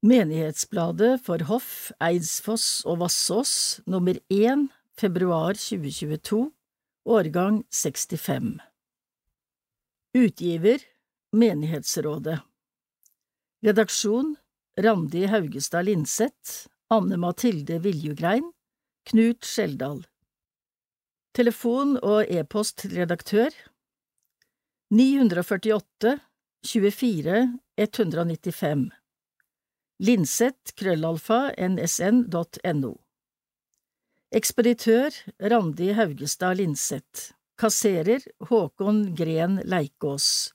Menighetsbladet for Hoff, Eidsfoss og Vassås, nummer 1, februar 2022, årgang 65 Utgiver Menighetsrådet. Redaksjon Randi Haugestad Linseth, Anne Mathilde Viljugrein, Knut Skjeldal. Telefon og e-post til redaktør 948 24 195 Linseth krøllalfa nsn.no Ekspeditør Randi Haugestad Linseth. Kasserer Håkon Gren Leikås.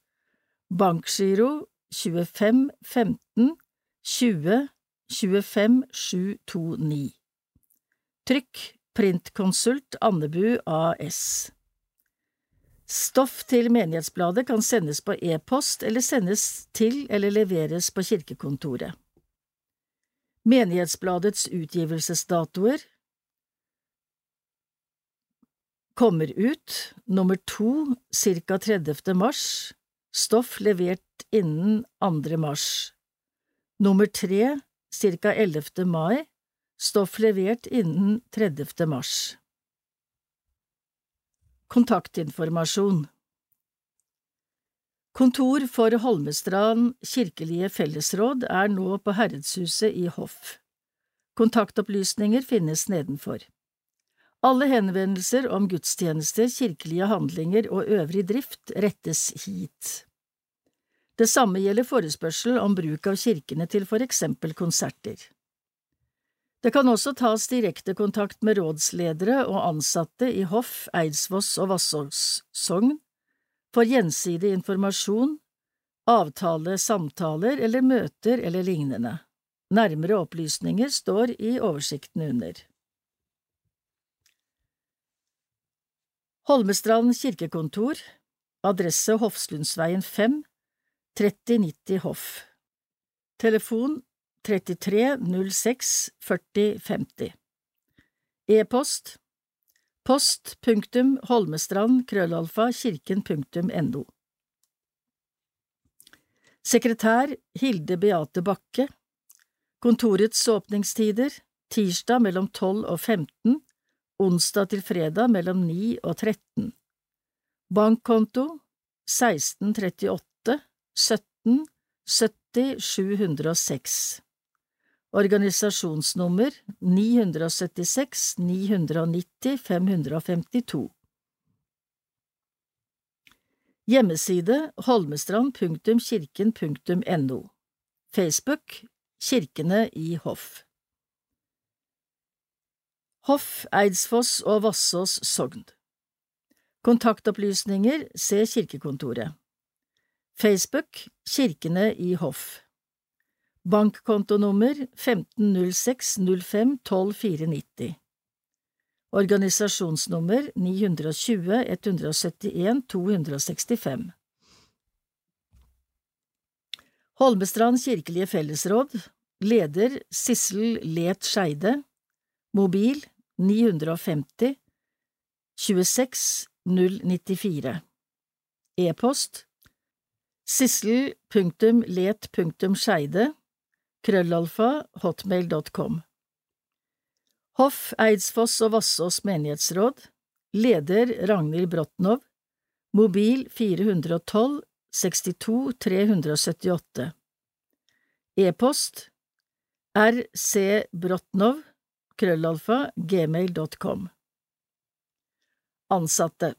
Bankgiro 25 15 20 25 729 Trykk Printkonsult Andebu AS Stoff til Menighetsbladet kan sendes på e-post eller sendes til eller leveres på kirkekontoret. Menighetsbladets utgivelsesdatoer kommer ut nummer to ca. 30. mars, stoff levert innen 2. mars, nummer tre ca. 11. mai, stoff levert innen 30. mars. Kontaktinformasjon Kontor for Holmestrand kirkelige fellesråd er nå på Herredshuset i Hoff. Kontaktopplysninger finnes nedenfor. Alle henvendelser om gudstjenester, kirkelige handlinger og øvrig drift rettes hit. Det samme gjelder forespørsel om bruk av kirkene til for eksempel konserter. Det kan også tas direkte kontakt med rådsledere og ansatte i Hoff, Eidsvoss og Vassås sogn for gjensidig informasjon, avtale samtaler eller møter eller lignende. Nærmere opplysninger står i oversikten under. Holmestrand kirkekontor, adresse Hofslundsveien 5, 3090 Hoff. Telefon 33 06 40 50. E-post Post punktum Holmestrand krøllalfa kirken punktum no. Sekretær Hilde Beate Bakke Kontorets åpningstider tirsdag mellom 12 og 15, onsdag til fredag mellom 9 og 13. Bankkonto 1638 17 70 706 Organisasjonsnummer 976 990 552 Hjemmeside holmestrand.kirken.no Facebook Kirkene i Hoff. Hoff, Eidsfoss og Vassås sogn. Kontaktopplysninger se Kirkekontoret. Facebook Kirkene i Hoff Bankkontonummer 15060512 Organisasjonsnummer 920 171 265 Holmestrand kirkelige fellesråd. Leder Sissel Let Skeide. Mobil 950 26 094 E-post sissel.let.skeide krøllalfa hotmail.com Hoff, Eidsfoss og Vassås menighetsråd. Leder Ragnhild Brotnov Mobil 412 62 378 E-post rcbrotnov krøllalfa gmail.com Ansatte.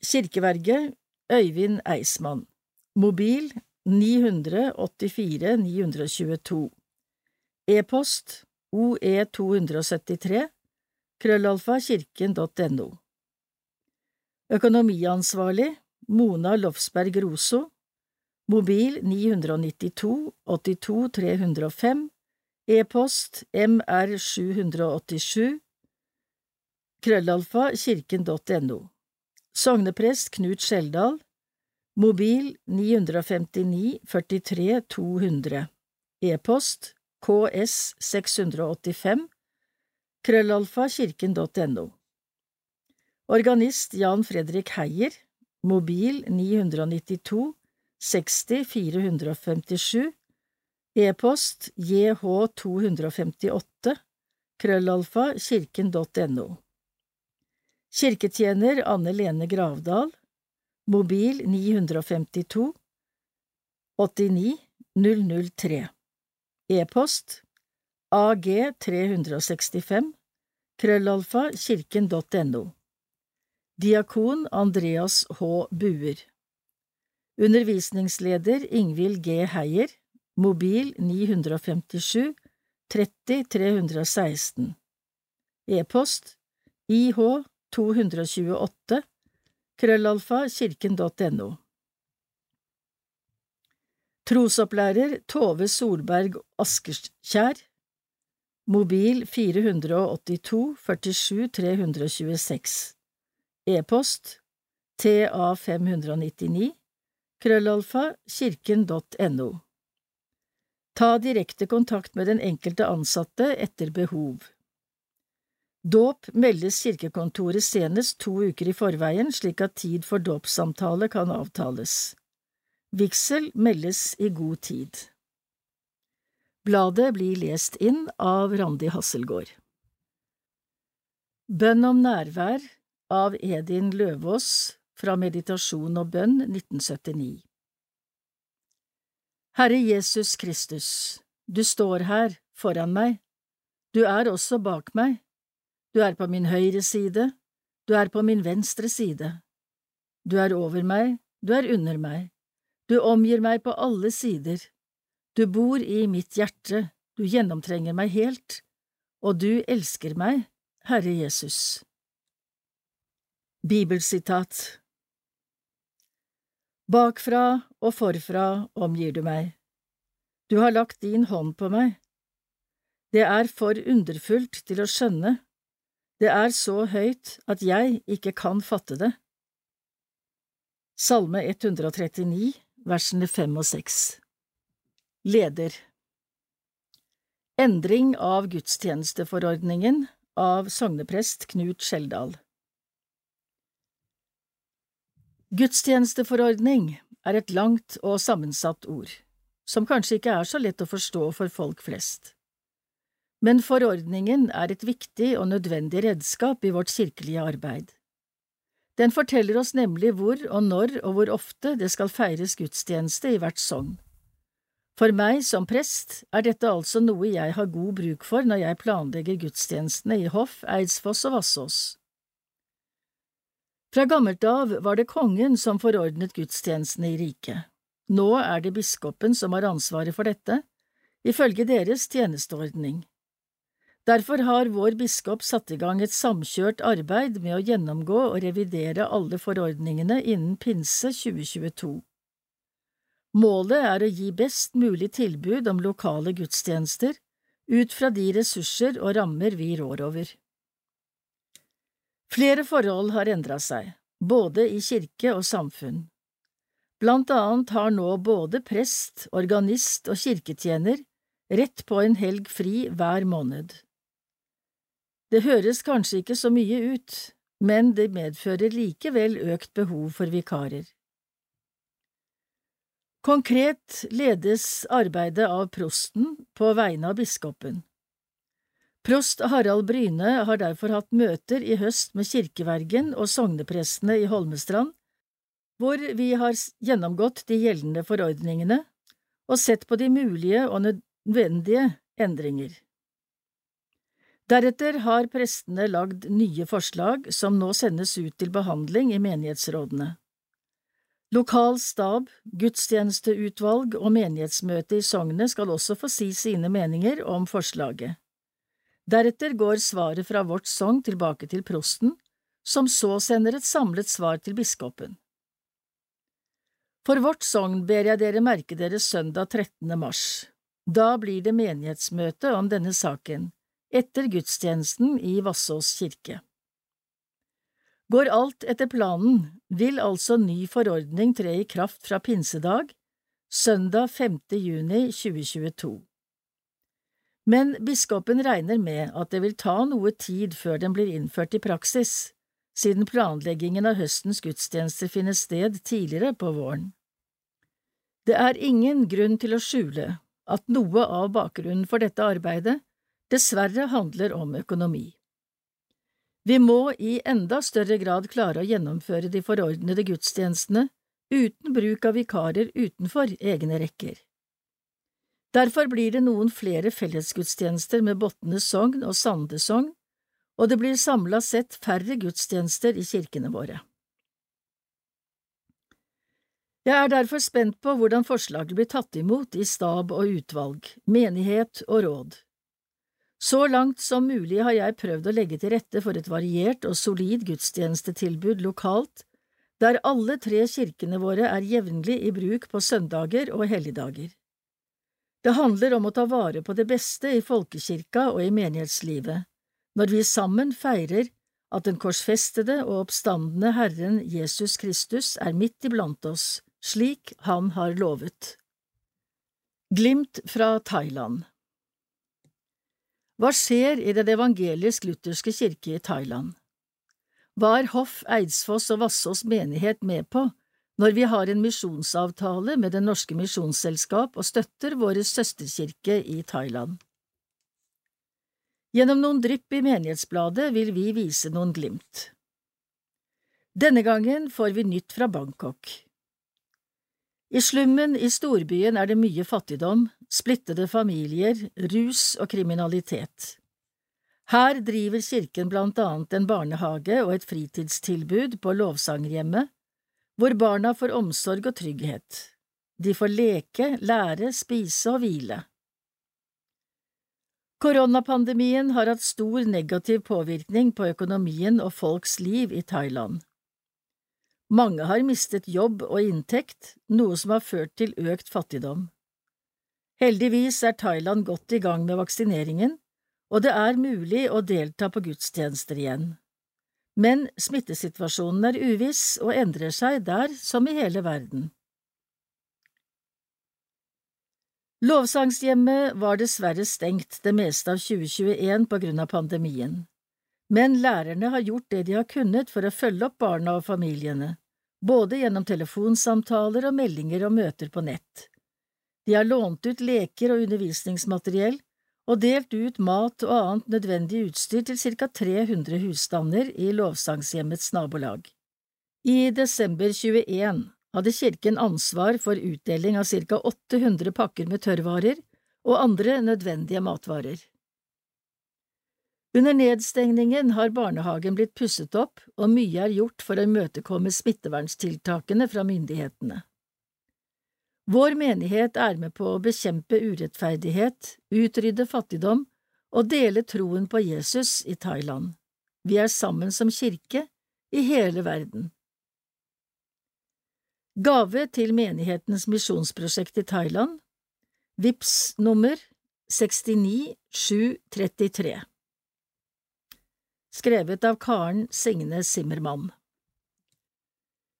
Kirkeverget Øyvind Eismann. Mobil 984 922 E-post oe273 krøllalfa kirken.no Økonomiansvarlig Mona Lofsberg Roso. Mobil 992 82 305 E-post mr787 krøllalfa kirken.no Sogneprest Knut Skjeldal Mobil 959 43 200 E-post ks 685 krøllalfa kirken.no Organist Jan Fredrik Heier Mobil 992 60 457 E-post jh258 krøllalfa kirken.no Kirketjener Anne Lene Gravdal Mobil 952 89 003 E-post ag365 krøllalfa kirken.no Diakon Andreas H. Buer. Undervisningsleder Ingvild G. Heier. Mobil 957 30 316 E-post IH 228 krøllalfa kirken.no Trosopplærer Tove Solberg Askerskjær. Mobil 482 47 326 E-post ta599 krøllalfa kirken.no Ta direkte kontakt med den enkelte ansatte etter behov. Dåp meldes kirkekontoret senest to uker i forveien, slik at tid for dåpssamtale kan avtales. Vigsel meldes i god tid. Bladet blir lest inn av Randi Hasselgaard. Bønn om nærvær av Edin Løvaas fra Meditasjon og bønn 1979 Herre Jesus Kristus, du står her, foran meg, du er også bak meg du er på min høyre side, du er på min venstre side. Du er over meg, du er under meg, du omgir meg på alle sider. Du bor i mitt hjerte, du gjennomtrenger meg helt, og du elsker meg, Herre Jesus. Bibelsitat Bakfra og forfra omgir du meg. Du har lagt din hånd på meg. Det er for underfullt til å skjønne det er så høyt at jeg ikke kan fatte det. Salme 139, versene fem og seks Leder Endring av gudstjenesteforordningen av sogneprest Knut Skjeldal Gudstjenesteforordning er et langt og sammensatt ord, som kanskje ikke er så lett å forstå for folk flest. Men forordningen er et viktig og nødvendig redskap i vårt kirkelige arbeid. Den forteller oss nemlig hvor og når og hvor ofte det skal feires gudstjeneste i hvert sogn. For meg som prest er dette altså noe jeg har god bruk for når jeg planlegger gudstjenestene i Hoff, Eidsfoss og Vassås. Fra gammelt av var det kongen som forordnet gudstjenestene i riket. Nå er det biskopen som har ansvaret for dette, ifølge deres tjenesteordning. Derfor har vår biskop satt i gang et samkjørt arbeid med å gjennomgå og revidere alle forordningene innen pinse 2022. Målet er å gi best mulig tilbud om lokale gudstjenester, ut fra de ressurser og rammer vi rår over. Flere forhold har endra seg, både i kirke og samfunn. Blant annet har nå både prest, organist og kirketjener rett på en helg fri hver måned. Det høres kanskje ikke så mye ut, men det medfører likevel økt behov for vikarer. Konkret ledes arbeidet av prosten på vegne av biskopen. Prost Harald Bryne har derfor hatt møter i høst med kirkevergen og sogneprestene i Holmestrand, hvor vi har gjennomgått de gjeldende forordningene og sett på de mulige og nødvendige endringer. Deretter har prestene lagd nye forslag som nå sendes ut til behandling i menighetsrådene. Lokal stab, gudstjenesteutvalg og menighetsmøte i sognet skal også få si sine meninger om forslaget. Deretter går svaret fra vårt sogn tilbake til prosten, som så sender et samlet svar til biskopen. For vårt sogn ber jeg dere merke dere søndag 13. mars. Da blir det menighetsmøte om denne saken etter gudstjenesten i Vassås kirke. Går alt etter planen, vil altså ny forordning tre i kraft fra pinsedag, søndag 5. juni 2022. Men biskopen regner med at det vil ta noe tid før den blir innført i praksis, siden planleggingen av høstens gudstjenester finner sted tidligere på våren. Det er ingen grunn til å skjule at noe av bakgrunnen for dette arbeidet dessverre handler om økonomi. Vi må i enda større grad klare å gjennomføre de forordnede gudstjenestene uten bruk av vikarer utenfor egne rekker. Derfor blir det noen flere fellesgudstjenester med Botne sogn og Sande sogn, og det blir samla sett færre gudstjenester i kirkene våre. Jeg er derfor spent på hvordan forslaget blir tatt imot i stab og utvalg, menighet og råd. Så langt som mulig har jeg prøvd å legge til rette for et variert og solid gudstjenestetilbud lokalt, der alle tre kirkene våre er jevnlig i bruk på søndager og helligdager. Det handler om å ta vare på det beste i folkekirka og i menighetslivet, når vi sammen feirer at den korsfestede og oppstandende Herren Jesus Kristus er midt iblant oss, slik han har lovet. Glimt fra Thailand Hva skjer i Den evangelisk-lutherske kirke i Thailand? Hva er Hoff, Eidsfoss og Vassås menighet med på når vi har en misjonsavtale med Det norske misjonsselskap og støtter våre søsterkirke i Thailand? Gjennom noen drypp i Menighetsbladet vil vi vise noen glimt. Denne gangen får vi nytt fra Bangkok. I slummen i storbyen er det mye fattigdom, splittede familier, rus og kriminalitet. Her driver kirken blant annet en barnehage og et fritidstilbud på Lovsangerhjemmet, hvor barna får omsorg og trygghet. De får leke, lære, spise og hvile. Koronapandemien har hatt stor negativ påvirkning på økonomien og folks liv i Thailand. Mange har mistet jobb og inntekt, noe som har ført til økt fattigdom. Heldigvis er Thailand godt i gang med vaksineringen, og det er mulig å delta på gudstjenester igjen. Men smittesituasjonen er uviss og endrer seg der som i hele verden. Lovsangshjemmet var dessverre stengt det meste av 2021 på grunn av pandemien men lærerne har gjort det de har kunnet for å følge opp barna og familiene, både gjennom telefonsamtaler og meldinger og møter på nett. De har lånt ut leker og undervisningsmateriell og delt ut mat og annet nødvendig utstyr til ca 300 husstander i Lovsangshjemmets nabolag. I desember 21 hadde kirken ansvar for utdeling av ca 800 pakker med tørrvarer og andre nødvendige matvarer. Under nedstengningen har barnehagen blitt pusset opp, og mye er gjort for å imøtekomme smitteverntiltakene fra myndighetene. Vår menighet er med på å bekjempe urettferdighet, utrydde fattigdom og dele troen på Jesus i Thailand. Vi er sammen som kirke i hele verden. Gave til menighetens misjonsprosjekt i Thailand VIPS nummer 69733 skrevet av Karen Signe Simmermann.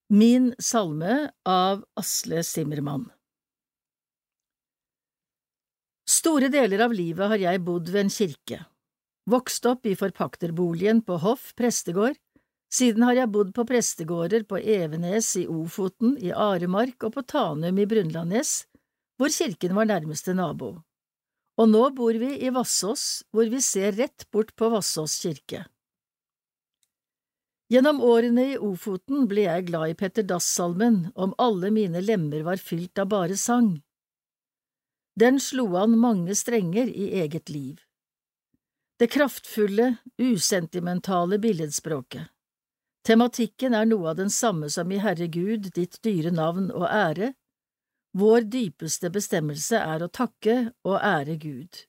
Min salme av Asle Simmermann Store deler av livet har jeg bodd ved en kirke, vokst opp i forpakterboligen på Hoff prestegård, siden har jeg bodd på prestegårder på Evenes i Ofoten, i Aremark og på Tanum i Brunlandnes, hvor kirken var nærmeste nabo. Og nå bor vi i Vassås, hvor vi ser rett bort på Vassås kirke. Gjennom årene i Ofoten ble jeg glad i Petter Dass-salmen Om alle mine lemmer var fylt av bare sang. Den slo an mange strenger i eget liv. Det kraftfulle, usentimentale billedspråket. Tematikken er noe av den samme som i Herre Gud, ditt dyre navn og ære. Vår dypeste bestemmelse er å takke og ære Gud,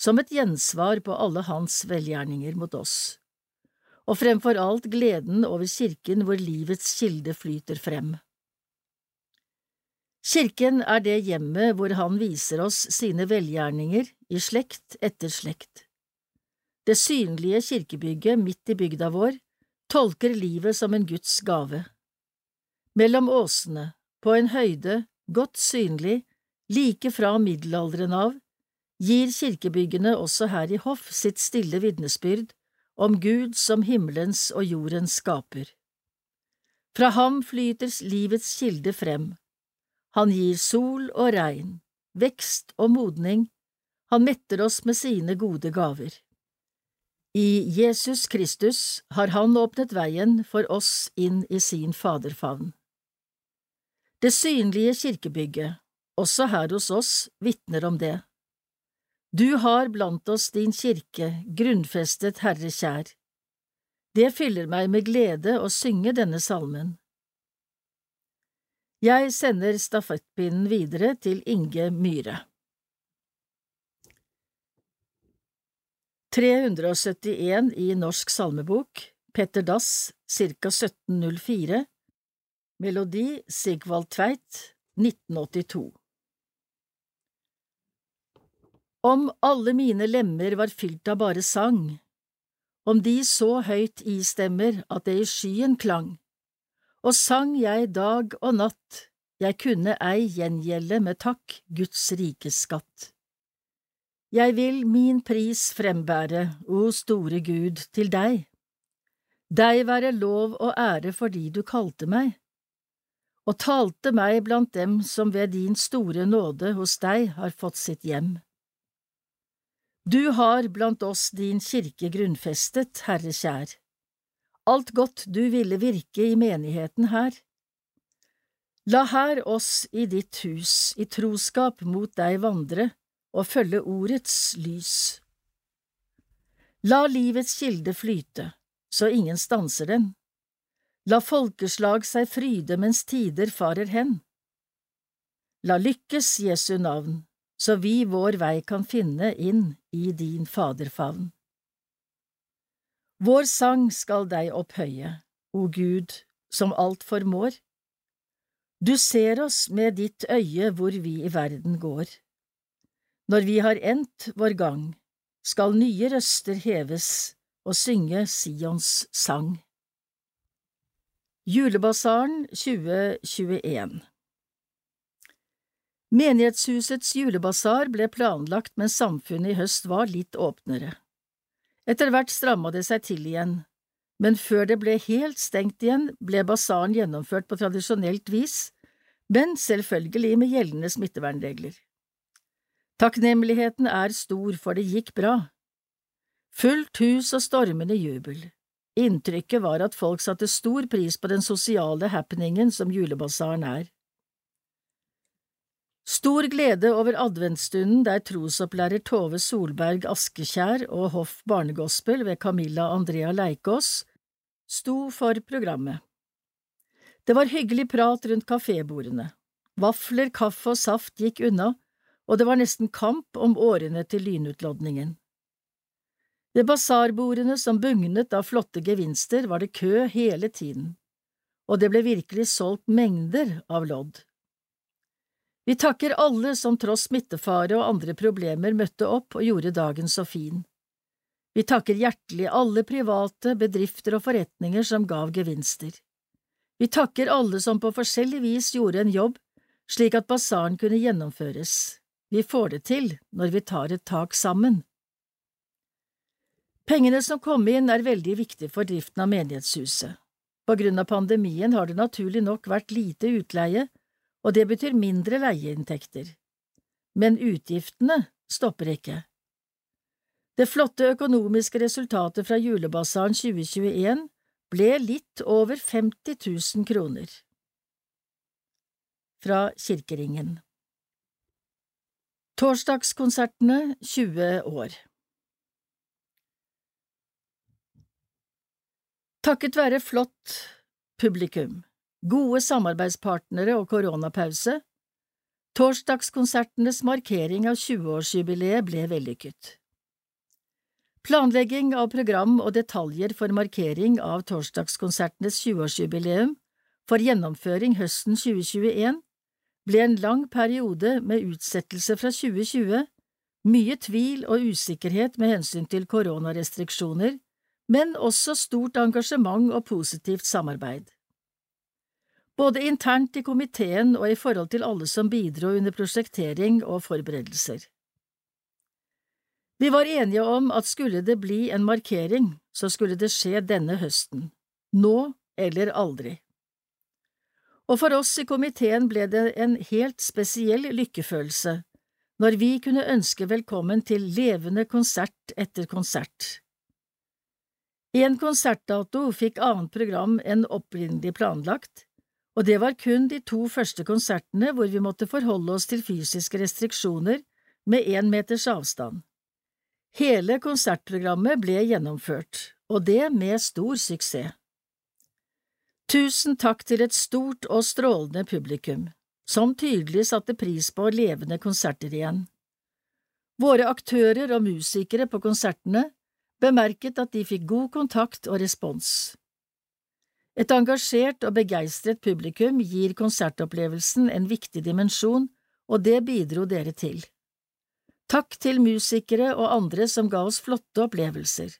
som et gjensvar på alle hans velgjerninger mot oss og fremfor alt gleden over kirken hvor livets kilde flyter frem. Kirken er det hjemmet hvor han viser oss sine velgjerninger i slekt etter slekt. Det synlige kirkebygget midt i bygda vår tolker livet som en Guds gave. Mellom åsene, på en høyde, godt synlig, like fra middelalderen av, gir kirkebyggene også her i hoff sitt stille vitnesbyrd om Gud som himmelens og jordens skaper. Fra ham flyter livets kilde frem. Han gir sol og regn, vekst og modning, han metter oss med sine gode gaver. I Jesus Kristus har han åpnet veien for oss inn i sin faderfavn. Det synlige kirkebygget, også her hos oss, vitner om det. Du har blant oss din kirke, grunnfestet Herre kjær. Det fyller meg med glede å synge denne salmen. Jeg sender stafettpinnen videre til Inge Myhre. 371 i Norsk salmebok, Petter Dass, ca 1704, Melodi Sigvald Tveit, 1982 Om alle mine lemmer var fylt av bare sang, om de så høyt istemmer at det i skyen klang, og sang jeg dag og natt, jeg kunne ei gjengjelde med takk Guds rikes skatt. Jeg vil min pris frembære, o store Gud, til deg. Deg være lov og ære fordi du kalte meg, og talte meg blant dem som ved din store nåde hos deg har fått sitt hjem. Du har blant oss din kirke grunnfestet, Herre kjær alt godt du ville virke i menigheten her. La her oss i ditt hus i troskap mot deg vandre og følge ordets lys. La livets kilde flyte, så ingen stanser den. La folkeslag seg fryde mens tider farer hen. La lykkes Jesu navn, så vi vår vei kan finne inn i din faderfavn. Vår sang skal deg opphøye, o Gud, som alt formår. Du ser oss med ditt øye hvor vi i verden går. Når vi har endt vår gang, skal nye røster heves og synge Sions sang. Julebasaren 2021 Menighetshusets julebasar ble planlagt mens samfunnet i høst var litt åpnere. Etter hvert stramma det seg til igjen, men før det ble helt stengt igjen, ble basaren gjennomført på tradisjonelt vis, men selvfølgelig med gjeldende smittevernregler. Takknemligheten er stor, for det gikk bra. Fullt hus og stormende jubel. Inntrykket var at folk satte stor pris på den sosiale happeningen som julebasaren er. Stor glede over adventsstunden der trosopplærer Tove Solberg Askekjær og Hoff Barnegospel ved Camilla Andrea Leikås sto for programmet. Det var hyggelig prat rundt kafébordene. Vafler, kaffe og saft gikk unna, og det var nesten kamp om årene til lynutlodningen. Ved basarbordene som bugnet av flotte gevinster var det kø hele tiden, og det ble virkelig solgt mengder av lodd. Vi takker alle som tross smittefare og andre problemer møtte opp og gjorde dagen så fin. Vi takker hjertelig alle private, bedrifter og forretninger som gav gevinster. Vi takker alle som på forskjellig vis gjorde en jobb slik at basaren kunne gjennomføres. Vi får det til når vi tar et tak sammen. Pengene som kom inn er veldig viktige for driften av menighetshuset. På grunn av pandemien har det naturlig nok vært lite utleie, og det betyr mindre leieinntekter. Men utgiftene stopper ikke. Det flotte økonomiske resultatet fra julebasaren 2021 ble litt over 50 000 kroner. Fra Kirkeringen Torsdagskonsertene 20 år Takket være flott publikum gode samarbeidspartnere og koronapause. Torsdagskonsertenes markering av 20-årsjubileet ble vellykket. Planlegging av program og detaljer for markering av torsdagskonsertenes 20-årsjubileum for gjennomføring høsten 2021 ble en lang periode med utsettelse fra 2020, mye tvil og usikkerhet med hensyn til koronarestriksjoner, men også stort engasjement og positivt samarbeid både internt i komiteen og i forhold til alle som bidro under prosjektering og forberedelser. Vi var enige om at skulle det bli en markering, så skulle det skje denne høsten, nå eller aldri. Og for oss i komiteen ble det en helt spesiell lykkefølelse når vi kunne ønske velkommen til levende konsert etter konsert. En konsertdato fikk annet program enn opprinnelig planlagt, og det var kun de to første konsertene hvor vi måtte forholde oss til fysiske restriksjoner med én meters avstand. Hele konsertprogrammet ble gjennomført, og det med stor suksess. Tusen takk til et stort og strålende publikum, som tydelig satte pris på levende konserter igjen. Våre aktører og musikere på konsertene bemerket at de fikk god kontakt og respons. Et engasjert og begeistret publikum gir konsertopplevelsen en viktig dimensjon, og det bidro dere til. Takk til musikere og andre som ga oss flotte opplevelser.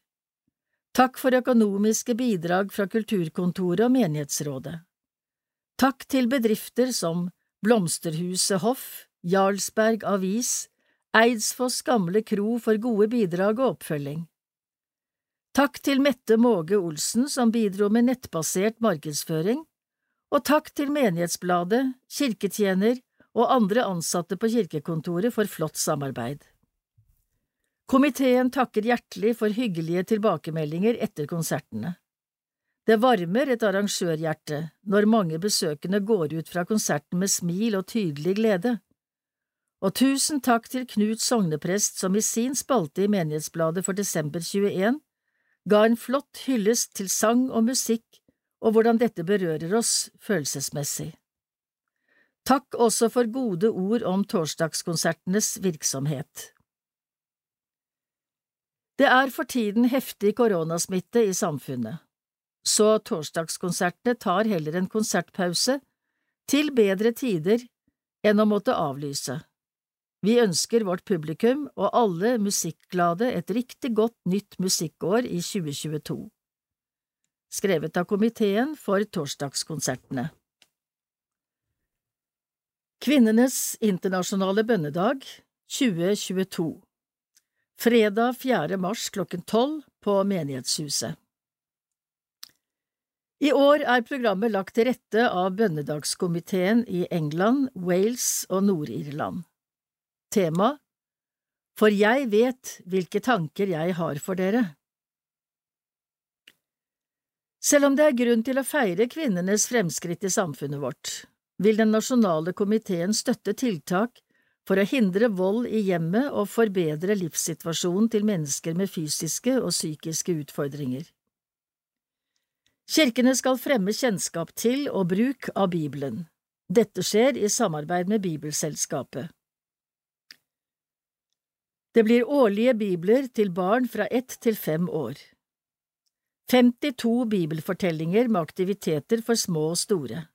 Takk for økonomiske bidrag fra kulturkontoret og menighetsrådet. Takk til bedrifter som Blomsterhuset Hoff, Jarlsberg Avis, Eidsfoss Gamle Kro for gode bidrag og oppfølging. Takk til Mette Måge Olsen som bidro med nettbasert markedsføring, og takk til Menighetsbladet, kirketjener og andre ansatte på kirkekontoret for flott samarbeid. Komiteen takker hjertelig for hyggelige tilbakemeldinger etter konsertene. Det varmer et arrangørhjerte når mange besøkende går ut fra konserten med smil og tydelig glede. Og tusen takk til Knut Sogneprest som i sin spalte i Menighetsbladet for desember 21 ga en flott hyllest til sang og musikk og hvordan dette berører oss følelsesmessig. Takk også for gode ord om torsdagskonsertenes virksomhet. Det er for tiden heftig koronasmitte i samfunnet, så torsdagskonsertene tar heller en konsertpause til bedre tider enn å måtte avlyse. Vi ønsker vårt publikum og alle musikkglade et riktig godt nytt musikkår i 2022. Skrevet av komiteen for torsdagskonsertene. Kvinnenes internasjonale bønnedag 2022 Fredag 4. mars klokken tolv på Menighetshuset. I år er programmet lagt til rette av bønnedagskomiteen i England, Wales og Nord-Irland. Tema For jeg vet hvilke tanker jeg har for dere. Selv om det er grunn til å feire kvinnenes fremskritt i samfunnet vårt, vil Den nasjonale komiteen støtte tiltak for å hindre vold i hjemmet og forbedre livssituasjonen til mennesker med fysiske og psykiske utfordringer. Kirkene skal fremme kjennskap til og bruk av Bibelen. Dette skjer i samarbeid med Bibelselskapet. Det blir årlige bibler til barn fra ett til fem år. 52 bibelfortellinger med aktiviteter for små og store.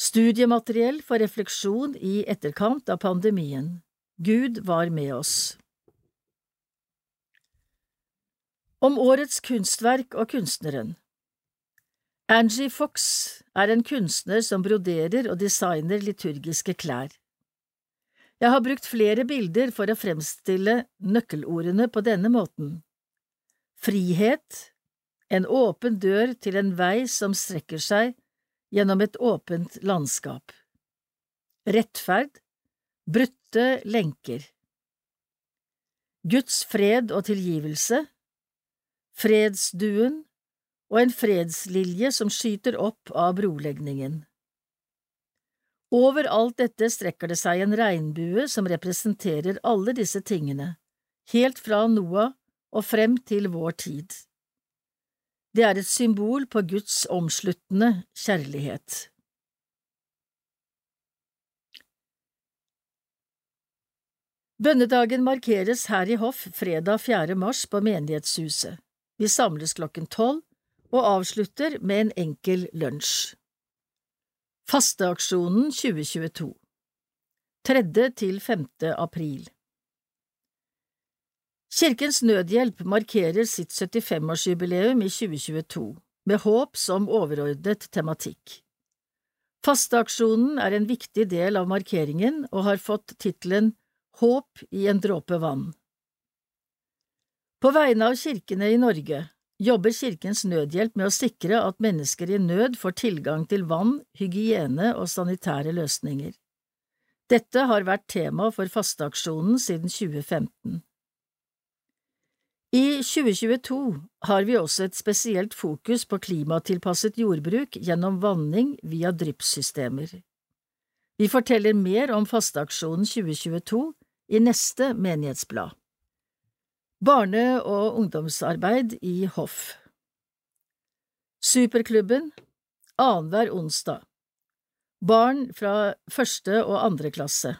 Studiemateriell for refleksjon i etterkant av pandemien. Gud var med oss. Om årets kunstverk og kunstneren Angie Fox er en kunstner som broderer og designer liturgiske klær. Jeg har brukt flere bilder for å fremstille nøkkelordene på denne måten. Frihet, en åpen dør til en vei som strekker seg gjennom et åpent landskap. Rettferd, brutte lenker. Guds fred og tilgivelse, fredsduen og en fredslilje som skyter opp av brolegningen. Over alt dette strekker det seg en regnbue som representerer alle disse tingene, helt fra Noah og frem til vår tid. Det er et symbol på Guds omsluttende kjærlighet. Bønnedagen markeres her i hoff fredag 4. mars på menighetshuset. Vi samles klokken tolv og avslutter med en enkel lunsj. Fasteaksjonen 2022 3. til 5. april Kirkens Nødhjelp markerer sitt 75-årsjubileum i 2022, med håp som overordnet tematikk. Fasteaksjonen er en viktig del av markeringen og har fått tittelen Håp i en dråpe vann. På vegne av kirkene i Norge jobber Kirkens Nødhjelp med å sikre at mennesker i nød får tilgang til vann, hygiene og sanitære løsninger. Dette har vært tema for fasteaksjonen siden 2015. I 2022 har vi også et spesielt fokus på klimatilpasset jordbruk gjennom vanning via dryppsystemer. Vi forteller mer om fasteaksjonen 2022 i neste menighetsblad. Barne- og ungdomsarbeid i hoff Superklubben annenhver onsdag Barn fra første og andre klasse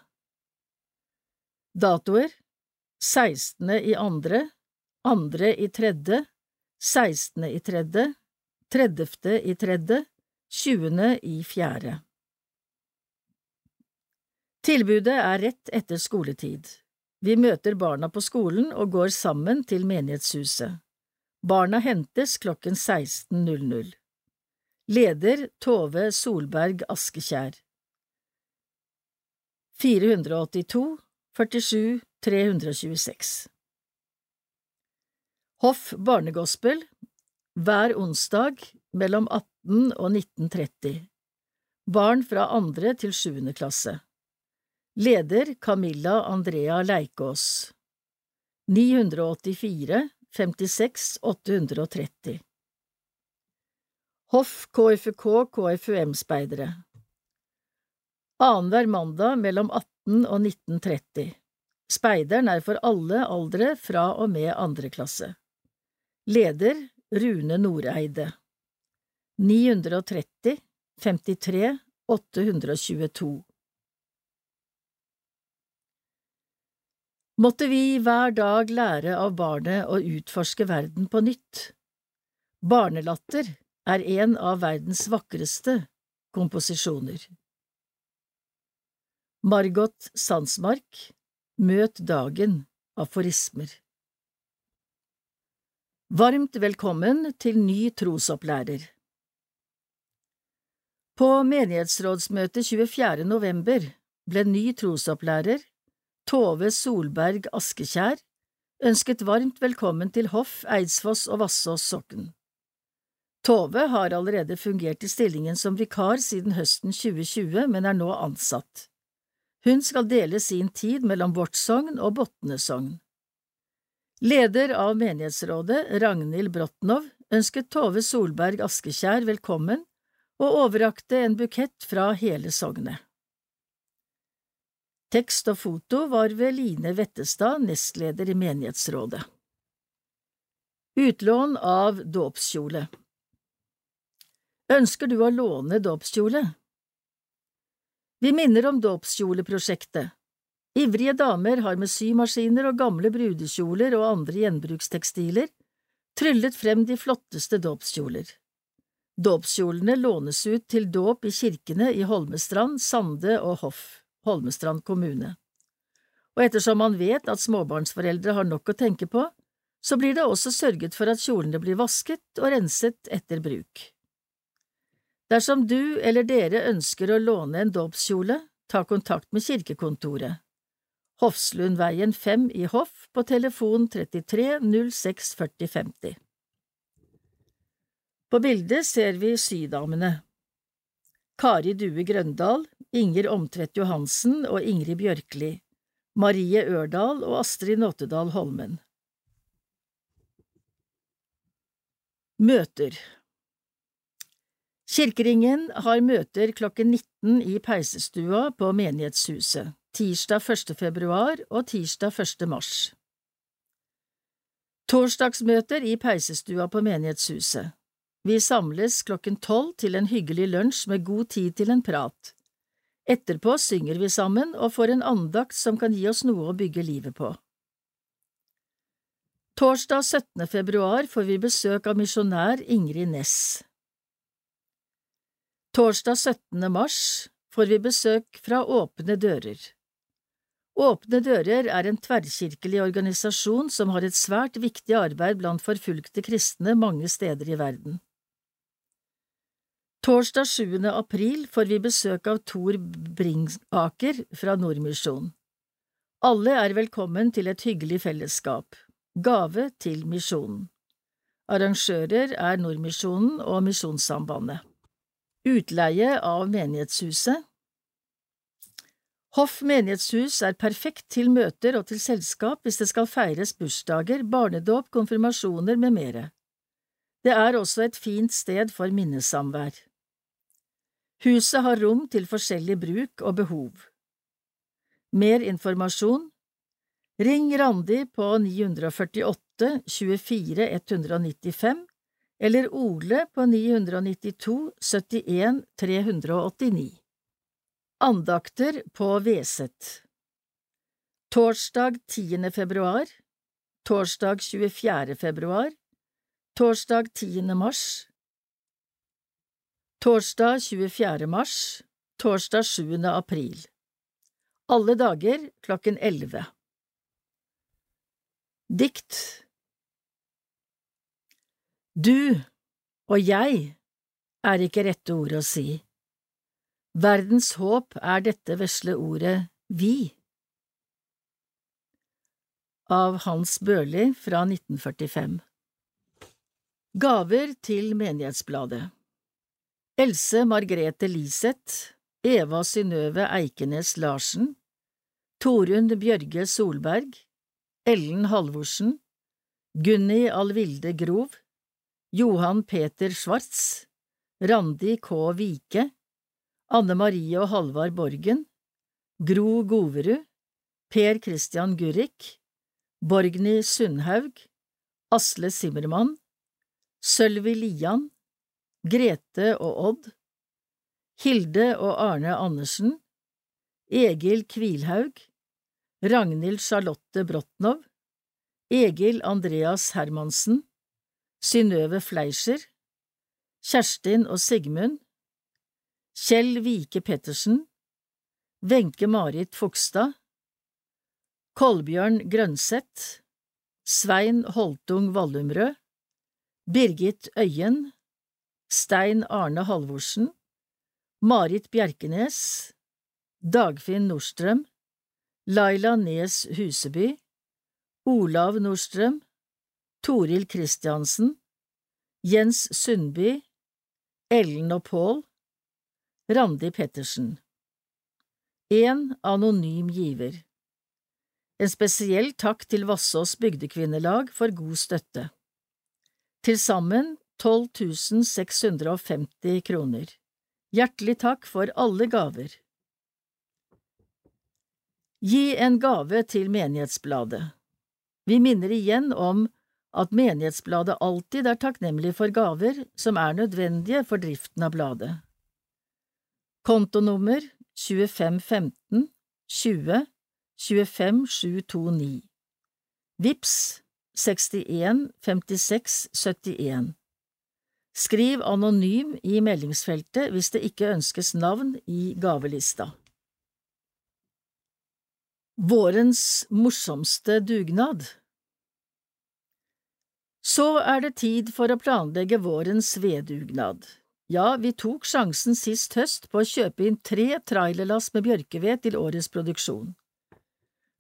Datoer 16. i andre, andre i tredje, 16. i tredje, 30. i tredje, 20. i fjerde. Tilbudet er rett etter skoletid. Vi møter barna på skolen og går sammen til menighetshuset. Barna hentes klokken 16.00. Leder Tove Solberg Askekjær 482 47 326 Hoff Barnegospel hver onsdag mellom 18 og 1930 Barn fra andre til sjuende klasse Leder Camilla Andrea Leikås. 984 56 830 Hoff KFK KFUM-speidere Annenhver mandag mellom 18 og 1930 Speideren er for alle aldre fra og med andre klasse. Leder Rune Noreide. 930 53 822 Måtte vi hver dag lære av barnet å utforske verden på nytt. Barnelatter er en av verdens vakreste komposisjoner. Margot Sandsmark Møt dagen aforismer Varmt velkommen til ny trosopplærer På menighetsrådsmøtet 24. november ble ny trosopplærer, Tove Solberg Askekjær, ønsket varmt velkommen til hoff Eidsfoss og Vassås sokn. Tove har allerede fungert i stillingen som vikar siden høsten 2020, men er nå ansatt. Hun skal dele sin tid mellom vårt sogn og Botne sogn. Leder av menighetsrådet, Ragnhild Brotnov, ønsket Tove Solberg Askekjær velkommen og overrakte en bukett fra hele sognet. Tekst og foto var ved Line Vettestad, nestleder i menighetsrådet. Utlån av dåpskjole Ønsker du å låne dåpskjole? Vi minner om dåpskjoleprosjektet. Ivrige damer har med symaskiner og gamle brudekjoler og andre gjenbrukstekstiler tryllet frem de flotteste dåpskjoler. Dåpskjolene lånes ut til dåp i kirkene i Holmestrand, Sande og Hoff, Holmestrand kommune. Og ettersom man vet at småbarnsforeldre har nok å tenke på, så blir det også sørget for at kjolene blir vasket og renset etter bruk. Dersom du eller dere ønsker å låne en dåpskjole, ta kontakt med kirkekontoret. Hofslundveien 5 i Hoff på telefon 33 06 40 50. På bildet ser vi sydamene. Kari Due Grøndal, Inger Omtvedt Johansen og Ingrid Bjørkli, Marie Ørdal og Astrid Nåttedal Holmen. Møter Kirkeringen har møter klokken 19 i peisestua på menighetshuset, tirsdag 1. februar og tirsdag 1. mars. Torsdagsmøter i peisestua på menighetshuset. Vi samles klokken tolv til en hyggelig lunsj med god tid til en prat. Etterpå synger vi sammen og får en andakt som kan gi oss noe å bygge livet på. Torsdag 17. februar får vi besøk av misjonær Ingrid Næss. Torsdag 17. mars får vi besøk fra Åpne dører. Åpne dører er en tverrkirkelig organisasjon som har et svært viktig arbeid blant forfulgte kristne mange steder i verden. Torsdag 7. april får vi besøk av Tor Bringaker fra Nordmisjonen. Alle er velkommen til et hyggelig fellesskap. Gave til misjonen. Arrangører er Nordmisjonen og Misjonssambandet. Utleie av menighetshuset Hoff menighetshus er perfekt til møter og til selskap hvis det skal feires bursdager, barnedåp, konfirmasjoner med mere. Det er også et fint sted for minnesamvær. Huset har rom til forskjellig bruk og behov. Mer informasjon Ring Randi på 948 24 195 eller Ole på 992 71 389. Andakter på Veset Torsdag 10. februar Torsdag 24. februar Torsdag 10. mars Torsdag 24. mars Torsdag 7. april Alle dager klokken 11 Dikt Du og jeg er ikke rette ord å si. Verdens håp er dette vesle ordet vi. Av Hans Børli fra 1945 Gaver til Menighetsbladet Else Margrethe Liseth Eva Synnøve Eikenes Larsen Torunn Bjørge Solberg Ellen Halvorsen Gunni Alvilde Grov Johan Peter Schwartz Randi K. Vike Anne Marie og Halvard Borgen, Gro Goverud, Per Christian Gurrik, Borgny Sundhaug, Asle Simmermann, Sølvi Lian, Grete og Odd, Hilde og Arne Andersen, Egil Kvilhaug, Ragnhild Charlotte Brotnov, Egil Andreas Hermansen, Synnøve Fleischer, Kjerstin og Sigmund, Kjell Vike Pettersen, Wenche Marit Fogstad, Kolbjørn Grønseth, Svein Holtung Vallumrød, Birgit Øyen, Stein Arne Halvorsen, Marit Bjerkenes, Dagfinn Nordstrøm, Laila Nes Huseby, Olav Nordstrøm, Toril Kristiansen, Jens Sundby, Ellen og Pål, Randi Pettersen En anonym giver En spesiell takk til Vassås bygdekvinnelag for god støtte. Til sammen 12 650 kroner. Hjertelig takk for alle gaver. Gi en gave til Menighetsbladet. Vi minner igjen om at Menighetsbladet alltid er takknemlig for gaver som er nødvendige for driften av bladet. Kontonummer 2515 20 25 729 Vips 61 56 71 Skriv anonym i meldingsfeltet hvis det ikke ønskes navn i gavelista. Vårens morsomste dugnad Så er det tid for å planlegge vårens veddugnad. Ja, vi tok sjansen sist høst på å kjøpe inn tre trailerlass med bjørkeved til årets produksjon.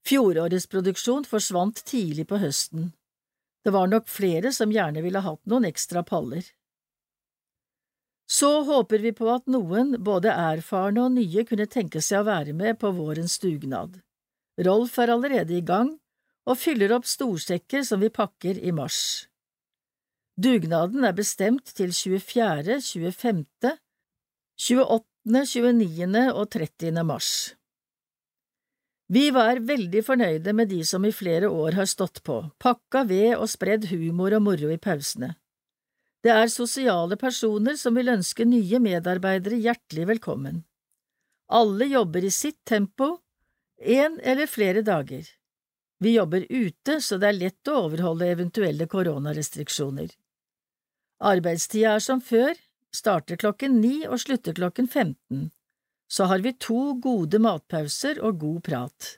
Fjorårets produksjon forsvant tidlig på høsten. Det var nok flere som gjerne ville hatt noen ekstra paller. Så håper vi på at noen, både erfarne og nye, kunne tenke seg å være med på vårens dugnad. Rolf er allerede i gang og fyller opp storsekker som vi pakker i mars. Dugnaden er bestemt til 24., 25., 28., 29. og 30. mars. Vi var veldig fornøyde med de som i flere år har stått på, pakka ved og spredd humor og moro i pausene. Det er sosiale personer som vil ønske nye medarbeidere hjertelig velkommen. Alle jobber i sitt tempo, én eller flere dager. Vi jobber ute, så det er lett å overholde eventuelle koronarestriksjoner. Arbeidstida er som før, starter klokken ni og slutter klokken 15. Så har vi to gode matpauser og god prat.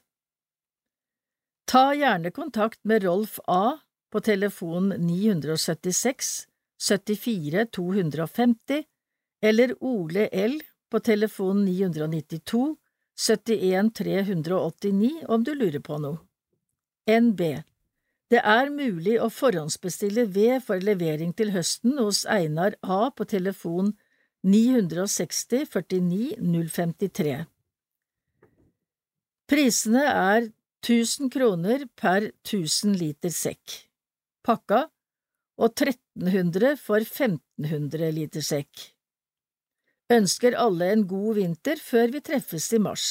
Ta gjerne kontakt med Rolf A på telefon 976 74 250 eller Ole L på telefon 992 71 389 om du lurer på noe. NB det er mulig å forhåndsbestille ved for levering til høsten hos Einar A på telefon 960 49 053. Prisene er 1000 kroner per 1000 liter sekk, pakka, og 1300 for 1500 liter sekk. Ønsker alle en god vinter før vi treffes i mars.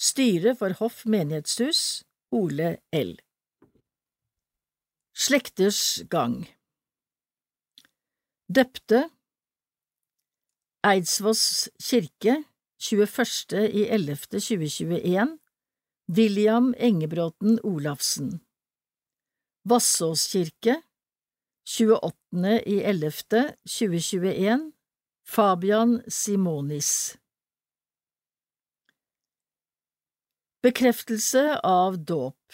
Styre for Hoff menighetshus, Ole L. Slekters gang Døpte Eidsvoss kirke 21. i 11. 2021 William Engebråten Olafsen Vassås kirke 28. i 11. 2021 Fabian Simonis Bekreftelse av dåp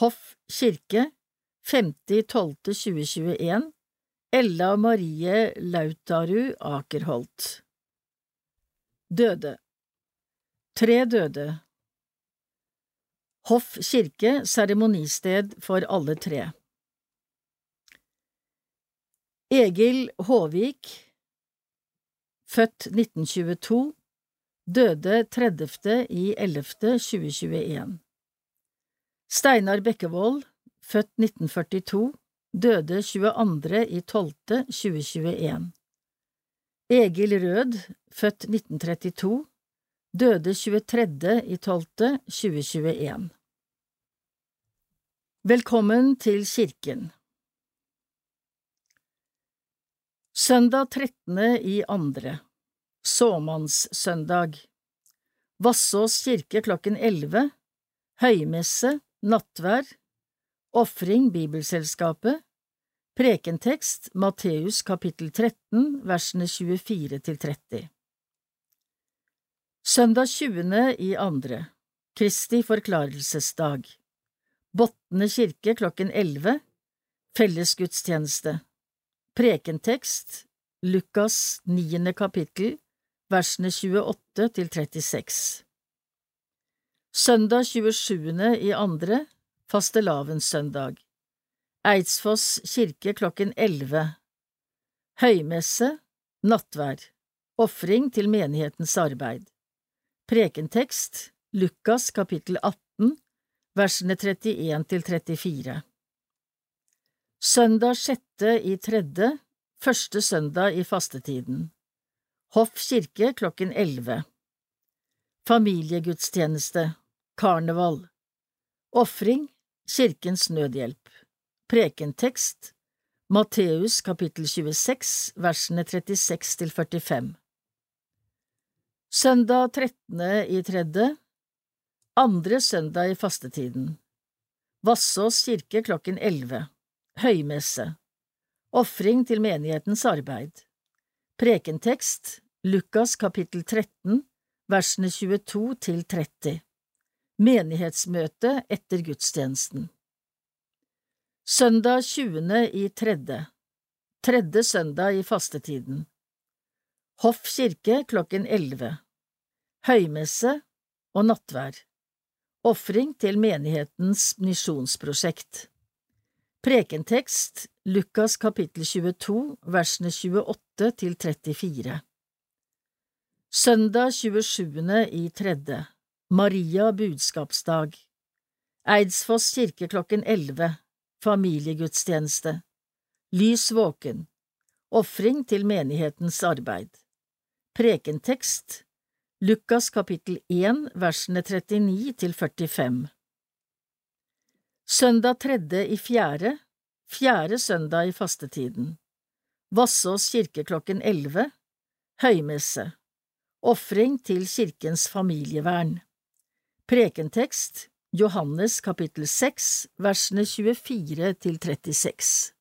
Hoff kirke 50.12.2021 Ella Marie Lautaru Akerholt Døde Tre døde Hoff kirke, seremonisted for alle tre Egil Håvik, født 1922, døde 30. i 11. 2021 Steinar Bekkevold, født 1942, døde 22. i 12. 2021. Egil Rød, født 1932, døde 23. i 12. 2021. Velkommen til kirken Søndag 13. i andre. Såmannssøndag. Vassås kirke klokken 11 Høymesse, nattvær. Ofring Bibelselskapet. Prekentekst Matteus kapittel 13 versene 24 til 30 Søndag 20. i andre. Kristi forklarelsesdag. Botne kirke klokken 11 Fellesgudstjeneste Prekentekst Lukas 9. kapittel versene 28 til 36 Søndag 27. i andre fastelavnssøndag Eidsfoss kirke klokken 11 Høymesse Nattvær Ofring til menighetens arbeid Prekentekst Lukas kapittel 18 versene 31 til 34 Søndag sjette i tredje Første søndag i fastetiden. Hoff kirke klokken 11 Familiegudstjeneste Karneval. Ofring Kirkens Nødhjelp. Prekentekst Matteus kapittel 26 versene 36 til 45 Søndag 13. i tredje Andre søndag i fastetiden. Vassås kirke klokken 11 Høymesse. Ofring til menighetens arbeid. Prekentekst Lukas kapittel 13 versene 22 til 30 Menighetsmøte etter gudstjenesten. Søndag 20. i tredje. Tredje søndag i fastetiden. Hoff kirke klokken 11 Høymesse og nattvær. Ofring til menighetens misjonsprosjekt Prekentekst Lukas kapittel 22 versene 28 til 34 Søndag 27. i tredje Maria budskapsdag. Eidsfoss kirke klokken 11 Familiegudstjeneste. Lys våken. Ofring til menighetens arbeid. Prekentekst Lukas kapittel 1 versene 39 til 45 Søndag tredje i fjerde Fjerde søndag i fastetiden. Vassås kirke klokken 11 Høymesse. Ofring til kirkens familievern. Prekentekst Johannes kapittel 6 versene 24 til 36